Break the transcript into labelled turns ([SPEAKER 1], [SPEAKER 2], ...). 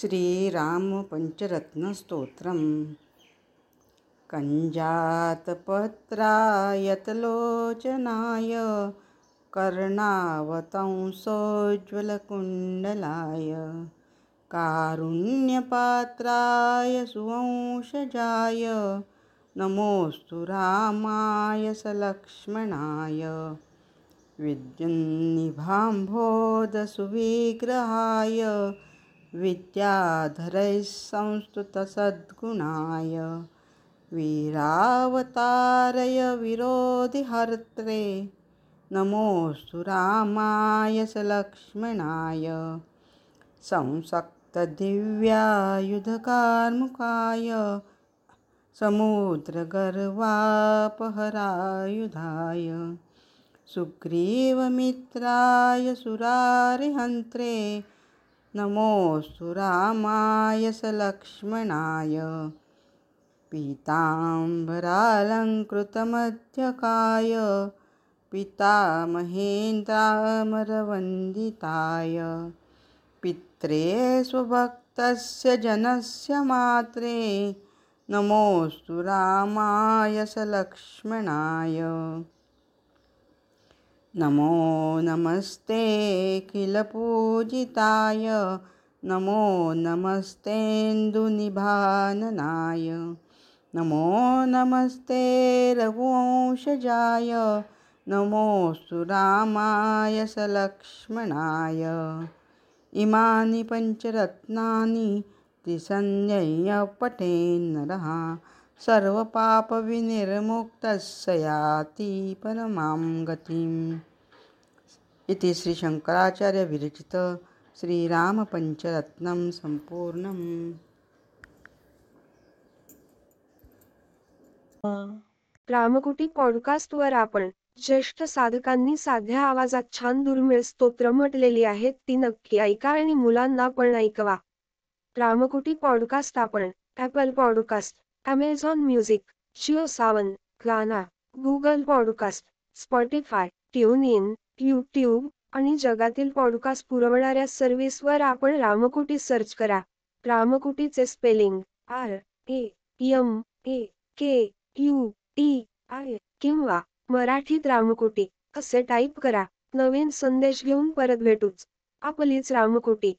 [SPEAKER 1] श्रीरामपञ्चरत्नस्तोत्रम्। कञ्जातपत्रायतलोचनाय कर्णावतंसोज्ज्वलकुण्डलाय कारुण्यपात्राय सुवंशजाय नमोऽस्तु रामाय सलक्ष्मणाय। विद्युन्निभाम्भोदसुविग्रहाय विद्याधरैः संस्तुतसद्गुणाय वीरावतारय विरोधिहर्त्रे नमोऽस्तु रामाय सलक्ष्मणाय। संसक्तदिव्यायुधकार्मुकाय। समुद्रगर्वापहरायुधाय। सुग्रीवमित्राय सुरारिहन्त्रे नमोऽस्तु रामाय सलक्ष्मणाय। पीताम्बरालङ्कृतमध्यकाय पितामहेन्द्रामरवन्दिताय। पित्रे स्वभक्तस्य जनस्य मात्रे नमोऽस्तु रामाय सलक्ष्मणाय नमो नमस्ते किलपूजिताय नमो नमस्तेन्दुनिभाननाय। नमो नमस्ते रघुवंशजाय। नमोऽस्तु रामाय सलक्ष्मणाय। इमानि पञ्चरत्नानि त्रिसन्ध्यय्य पठेन्नरः सर्वपापविनिर्मुक्तस्य याति परमां गतिम्। इति श्रीशङ्कराचार्यविरचित श्रीरामपञ्चरत्नं सम्पूर्णम्।
[SPEAKER 2] रामकुटी पॉडकास्टवर आपण ज्येष्ठ साधकांनी साध्या आवाजात छान दुर्मिळ स्तोत्र म्हटलेली आहेत ती नक्की ऐका आणि मुलांना पण ऐकवा. रामकुटी पॉडकास्ट आपण Apple podcast Amazon music Jio Saavn Gaana Google podcast Spotify tune in YouTube आणि जगातील पॉडकास्ट पुरवणाऱ्या सर्व्हिसवर आपण रामकुटी सर्च करा. रामकुटीचे spelling R A M A K U T I किंवा मराठीत रामकुटी असे टाईप करा. नवीन संदेश घेऊन परत भेटूच. आपलीच रामकुटी.